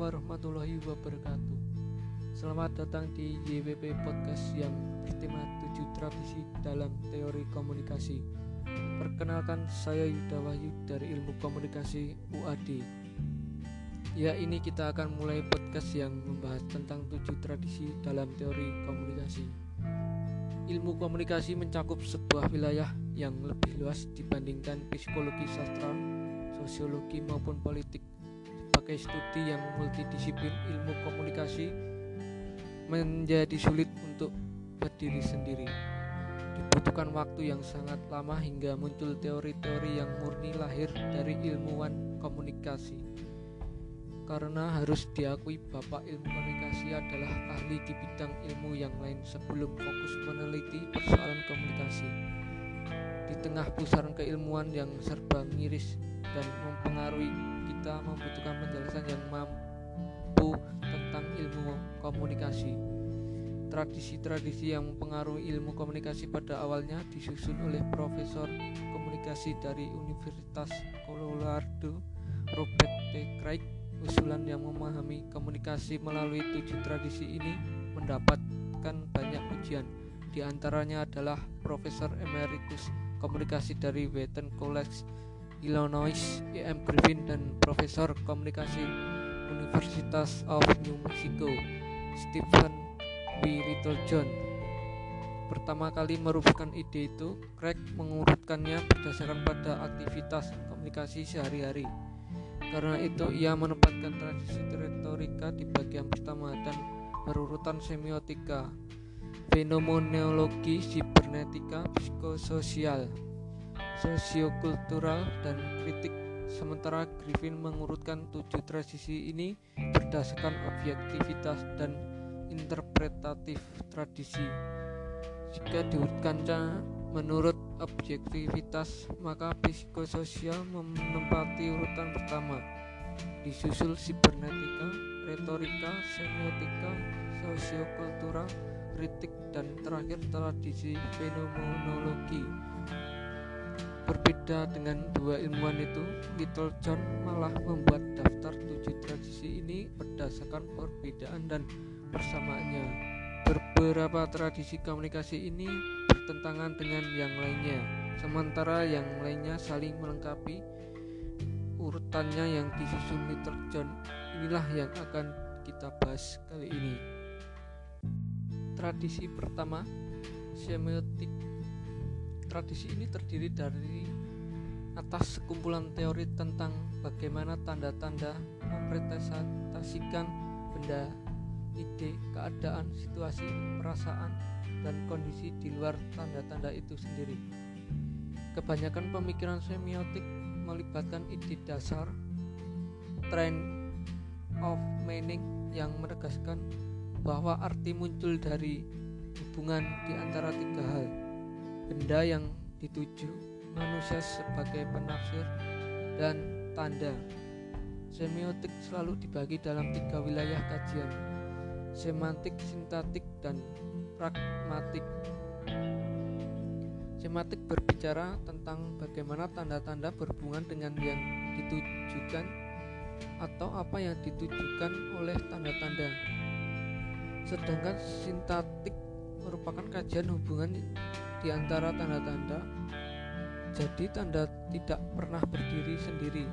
warahmatullahi wabarakatuh. Selamat datang di YWP Podcast yang bertema 7 tradisi dalam teori komunikasi. Perkenalkan saya Yuda Wahyu dari Ilmu Komunikasi UAD Ya ini kita akan mulai podcast yang membahas tentang 7 tradisi dalam teori komunikasi. Ilmu komunikasi mencakup sebuah wilayah yang lebih luas dibandingkan psikologi sastra, sosiologi maupun politik sebagai studi yang multidisiplin ilmu komunikasi menjadi sulit untuk berdiri sendiri. Dibutuhkan waktu yang sangat lama hingga muncul teori-teori yang murni lahir dari ilmuwan komunikasi. Karena harus diakui Bapak ilmu komunikasi adalah ahli di bidang ilmu yang lain sebelum fokus meneliti persoalan komunikasi. Di tengah pusaran keilmuan yang serba miris dan mempengaruhi kita membutuhkan penjelasan yang mampu tentang ilmu komunikasi. Tradisi-tradisi yang mempengaruhi ilmu komunikasi pada awalnya disusun oleh Profesor Komunikasi dari Universitas Colorado Robert T. Craig. Usulan yang memahami komunikasi melalui tujuh tradisi ini mendapatkan banyak pujian. Di antaranya adalah Profesor Emeritus Komunikasi dari Wheaton College Illinois E.M. Griffin dan Profesor Komunikasi Universitas of New Mexico Stephen W. Littlejohn pertama kali merupakan ide itu Craig mengurutkannya berdasarkan pada aktivitas komunikasi sehari-hari karena itu ia menempatkan tradisi retorika di bagian pertama dan berurutan semiotika fenomenologi sibernetika psikososial sosiokultural dan kritik. Sementara Griffin mengurutkan tujuh tradisi ini berdasarkan objektivitas dan interpretatif tradisi. Jika diurutkannya menurut objektivitas maka psikososial menempati urutan pertama. Disusul sibernetika retorika semiotika sosiokultural kritik dan terakhir tradisi fenomenologi Berbeda dengan dua ilmuwan itu, Little John malah membuat daftar tujuh tradisi ini berdasarkan perbedaan dan persamaannya. Beberapa tradisi komunikasi ini bertentangan dengan yang lainnya, sementara yang lainnya saling melengkapi. Urutannya yang disusun Little John inilah yang akan kita bahas kali ini. Tradisi pertama, semiotik Tradisi ini terdiri dari atas sekumpulan teori tentang bagaimana tanda-tanda mempresentasikan benda, ide, keadaan, situasi, perasaan, dan kondisi di luar tanda-tanda itu sendiri. Kebanyakan pemikiran semiotik melibatkan ide dasar, trend of meaning yang menegaskan bahwa arti muncul dari hubungan di antara tiga hal benda yang dituju, manusia sebagai penafsir, dan tanda. Semiotik selalu dibagi dalam tiga wilayah kajian, semantik, sintaktik, dan pragmatik. Semantik berbicara tentang bagaimana tanda-tanda berhubungan dengan yang ditujukan atau apa yang ditujukan oleh tanda-tanda. Sedangkan sintaktik merupakan kajian hubungan di antara tanda-tanda. Jadi tanda tidak pernah berdiri sendiri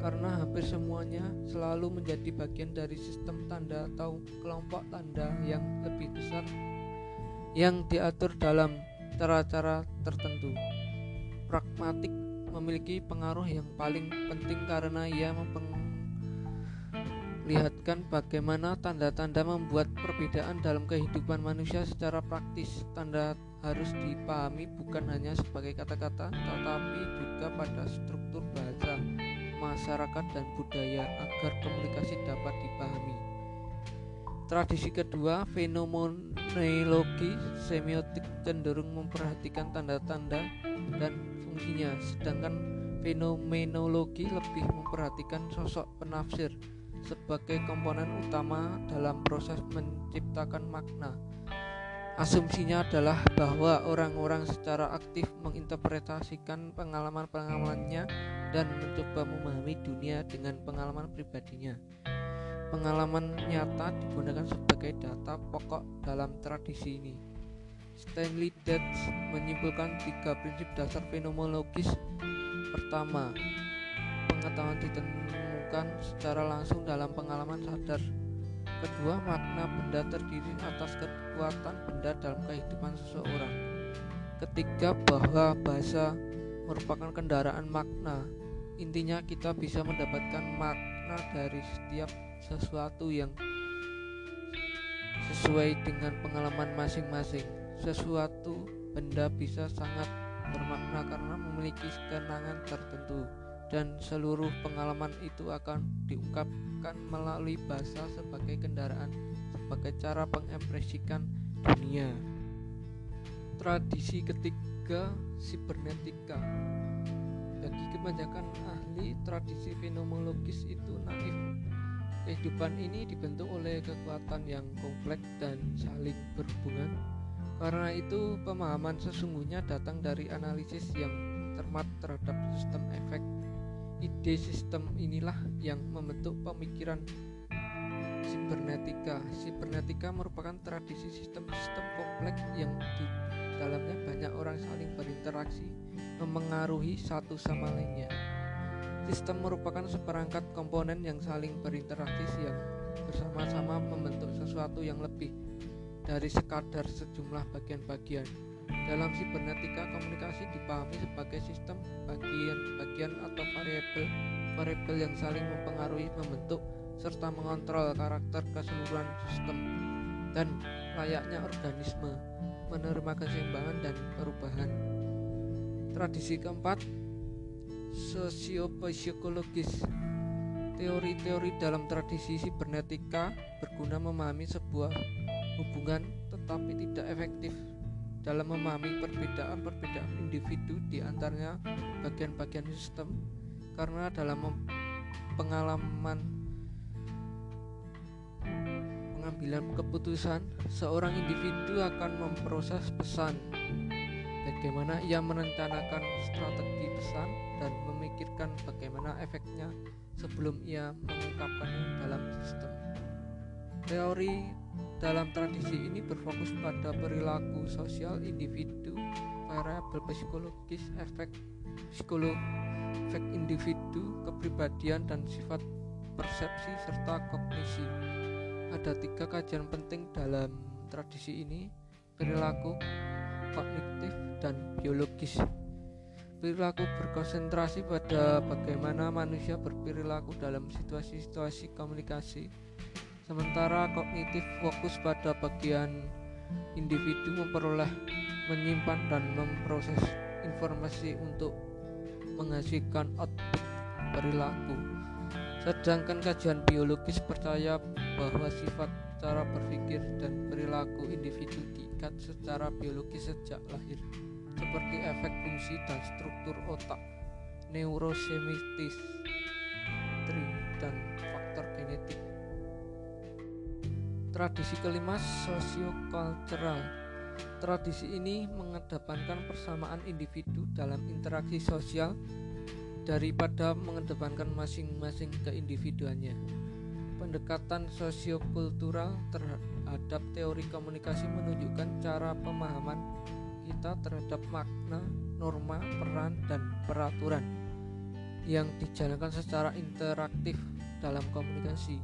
karena hampir semuanya selalu menjadi bagian dari sistem tanda atau kelompok tanda yang lebih besar yang diatur dalam cara-cara tertentu. Pragmatik memiliki pengaruh yang paling penting karena ia memperlihatkan bagaimana tanda-tanda membuat perbedaan dalam kehidupan manusia secara praktis. Tanda harus dipahami bukan hanya sebagai kata-kata tetapi juga pada struktur bahasa masyarakat dan budaya agar komunikasi dapat dipahami. Tradisi kedua, fenomenologi semiotik cenderung memperhatikan tanda-tanda dan fungsinya, sedangkan fenomenologi lebih memperhatikan sosok penafsir sebagai komponen utama dalam proses menciptakan makna. Asumsinya adalah bahwa orang-orang secara aktif menginterpretasikan pengalaman-pengalamannya dan mencoba memahami dunia dengan pengalaman pribadinya. Pengalaman nyata digunakan sebagai data pokok dalam tradisi ini. Stanley Datz menyimpulkan tiga prinsip dasar fenomenologis. Pertama, pengetahuan ditemukan secara langsung dalam pengalaman sadar. Kedua, makna benda terdiri atas kekuatan benda dalam kehidupan seseorang. Ketiga, bahwa bahasa merupakan kendaraan makna. Intinya kita bisa mendapatkan makna dari setiap sesuatu yang sesuai dengan pengalaman masing-masing. Sesuatu benda bisa sangat bermakna karena memiliki kenangan tertentu dan seluruh pengalaman itu akan diungkapkan melalui bahasa sebagai kendaraan sebagai cara mengekspresikan dunia. Tradisi ketiga sibernetika bagi kebanyakan ahli tradisi fenomenologis itu naif Kehidupan ini dibentuk oleh kekuatan yang kompleks dan saling berhubungan. Karena itu, pemahaman sesungguhnya datang dari analisis yang cermat terhadap sistem efek. Ide sistem inilah yang membentuk pemikiran sibernetika. Sibernetika merupakan tradisi sistem-sistem kompleks yang di dalamnya banyak orang saling berinteraksi, memengaruhi satu sama lainnya. Sistem merupakan seperangkat komponen yang saling berinteraksi yang bersama-sama membentuk sesuatu yang lebih dari sekadar sejumlah bagian-bagian. Dalam sibernetika, komunikasi dipahami sebagai sistem bagian-bagian atau variabel variabel yang saling mempengaruhi, membentuk, serta mengontrol karakter keseluruhan sistem dan layaknya organisme menerima keseimbangan dan perubahan. Tradisi keempat, sosiopsikologis. Teori-teori dalam tradisi sibernetika berguna memahami sebuah hubungan tetapi tidak efektif dalam memahami perbedaan-perbedaan individu di antaranya bagian-bagian sistem karena dalam pengalaman pengambilan keputusan seorang individu akan memproses pesan bagaimana ia merencanakan strategi pesan dan memikirkan bagaimana efeknya sebelum ia mengungkapkannya dalam sistem. Teori dalam tradisi ini berfokus pada perilaku sosial individu, variabel psikologis, efek psikolog, efek individu, kepribadian dan sifat persepsi serta kognisi. Ada tiga kajian penting dalam tradisi ini: perilaku, kognitif, dan biologis. Perilaku berkonsentrasi pada bagaimana manusia berperilaku dalam situasi-situasi komunikasi, sementara kognitif fokus pada bagian individu memperoleh, menyimpan, dan memproses informasi untuk menghasilkan output perilaku. Sedangkan kajian biologis percaya bahwa sifat cara berpikir dan perilaku individu diikat secara biologis sejak lahir seperti efek fungsi dan struktur otak, neurosemitis, Tradisi kelima sosiokultural. Tradisi ini mengedepankan persamaan individu dalam interaksi sosial daripada mengedepankan masing-masing keindividuannya. Pendekatan sosiokultural terhadap teori komunikasi menunjukkan cara pemahaman kita terhadap makna, norma, peran, dan peraturan yang dijalankan secara interaktif dalam komunikasi.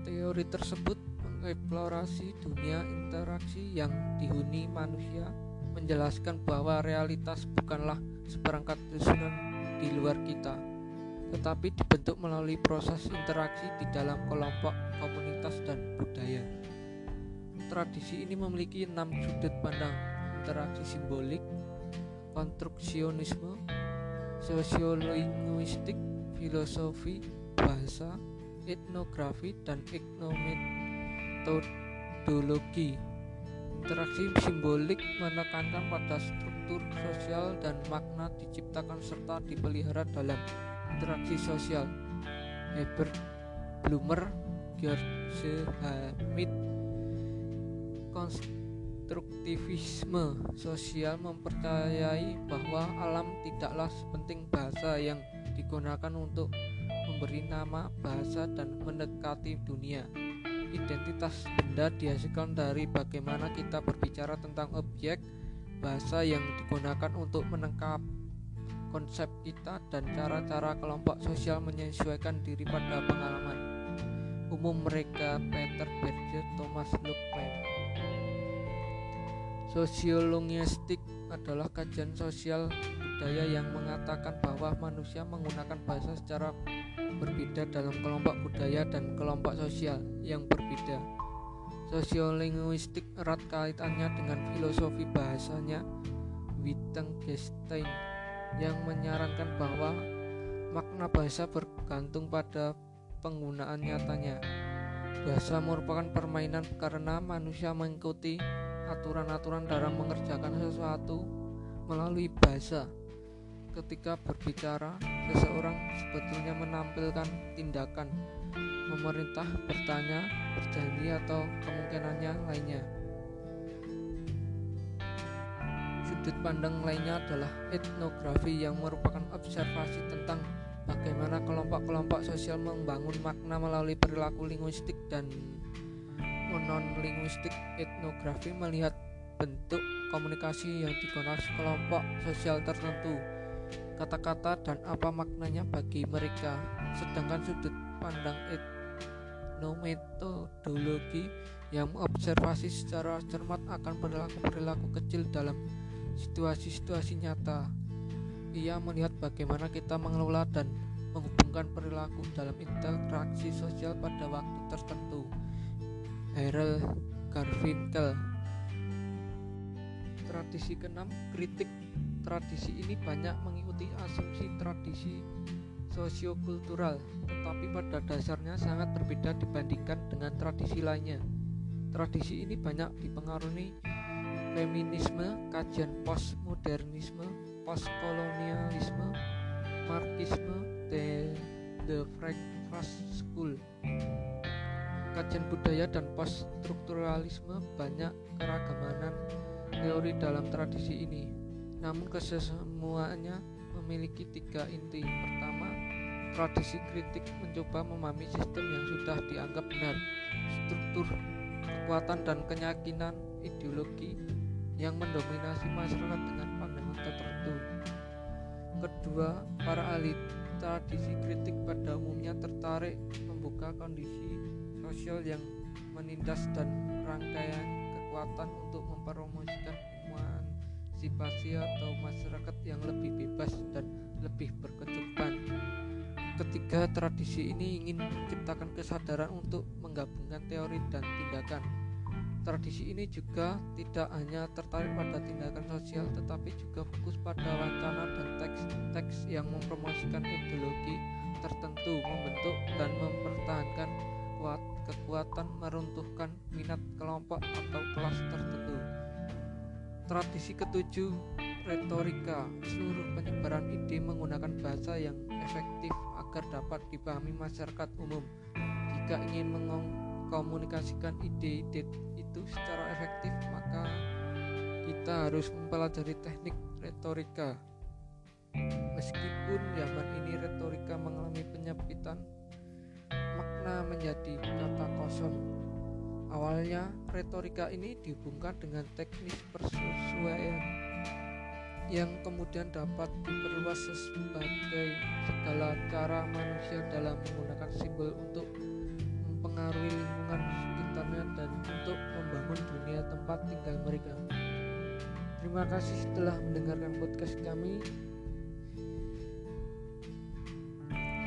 Teori tersebut mengeksplorasi dunia interaksi yang dihuni manusia, menjelaskan bahwa realitas bukanlah seperangkat susunan di luar kita, tetapi dibentuk melalui proses interaksi di dalam kelompok, komunitas, dan budaya. Tradisi ini memiliki enam sudut pandang interaksi simbolik, konstruksionisme, sosiolinguistik, filosofi, bahasa, etnografi, dan etnometodologi. Interaksi simbolik menekankan pada struktur sosial dan makna diciptakan serta dipelihara dalam interaksi sosial. Herbert Blumer, George Hamid, konstruktivisme sosial mempercayai bahwa alam tidaklah sepenting bahasa yang digunakan untuk memberi nama, bahasa, dan mendekati dunia. Identitas benda dihasilkan dari bagaimana kita berbicara tentang objek, bahasa yang digunakan untuk menangkap konsep kita, dan cara-cara kelompok sosial menyesuaikan diri pada pengalaman umum mereka Peter Berger, Thomas Luckman. Sosiologistik adalah kajian sosial budaya yang mengatakan bahwa manusia menggunakan bahasa secara berbeda dalam kelompok budaya dan kelompok sosial yang berbeda. Sosiolinguistik erat kaitannya dengan filosofi bahasanya Wittgenstein yang menyarankan bahwa makna bahasa bergantung pada penggunaan nyatanya. Bahasa merupakan permainan karena manusia mengikuti aturan-aturan dalam mengerjakan sesuatu melalui bahasa. Ketika berbicara, seseorang sebetulnya menampilkan tindakan, memerintah, bertanya, berjanji, atau kemungkinannya lainnya. Sudut pandang lainnya adalah etnografi yang merupakan observasi tentang bagaimana kelompok-kelompok sosial membangun makna melalui perilaku linguistik dan non-linguistik etnografi melihat bentuk komunikasi yang digunakan kelompok sosial tertentu kata-kata dan apa maknanya bagi mereka. Sedangkan sudut pandang etnometodologi yang mengobservasi secara cermat akan perilaku-perilaku kecil dalam situasi-situasi nyata. Ia melihat bagaimana kita mengelola dan menghubungkan perilaku dalam interaksi sosial pada waktu tertentu. Harold Garfinkel. Tradisi keenam, kritik tradisi ini banyak mengikuti asumsi tradisi sosiokultural, tetapi pada dasarnya sangat berbeda dibandingkan dengan tradisi lainnya. Tradisi ini banyak dipengaruhi feminisme, kajian postmodernisme, postkolonialisme, marxisme, the, the Frankfurt School. Kajian budaya dan poststrukturalisme banyak keragaman teori dalam tradisi ini. Namun kesemuanya memiliki tiga inti. Pertama, tradisi kritik mencoba memahami sistem yang sudah dianggap benar, struktur, kekuatan dan keyakinan ideologi yang mendominasi masyarakat dengan tertentu. Kedua, para ahli tradisi kritik pada umumnya tertarik membuka kondisi sosial yang menindas dan rangkaian kekuatan untuk mempromosikan emansipasi atau masyarakat yang lebih bebas dan lebih berkecukupan. Ketiga, tradisi ini ingin menciptakan kesadaran untuk menggabungkan teori dan tindakan Tradisi ini juga tidak hanya tertarik pada tindakan sosial tetapi juga fokus pada wacana dan teks-teks yang mempromosikan ideologi tertentu, membentuk dan mempertahankan kuat kekuatan meruntuhkan minat kelompok atau kelas tertentu. Tradisi ketujuh, retorika. Seluruh penyebaran ide menggunakan bahasa yang efektif agar dapat dipahami masyarakat umum. Jika ingin mengkomunikasikan ide-ide itu secara efektif maka kita harus mempelajari teknik retorika meskipun zaman ini retorika mengalami penyempitan makna menjadi kata kosong awalnya retorika ini dihubungkan dengan teknis persesuaian yang kemudian dapat diperluas sebagai segala cara manusia dalam menggunakan simbol untuk mempengaruhi lingkungan sekitarnya dan untuk membangun dunia tempat tinggal mereka. Terima kasih telah mendengarkan podcast kami.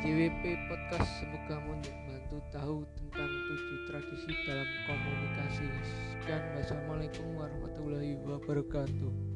JWP Podcast semoga membantu tahu tentang tujuh tradisi dalam komunikasi. Sekian, wassalamualaikum warahmatullahi wabarakatuh.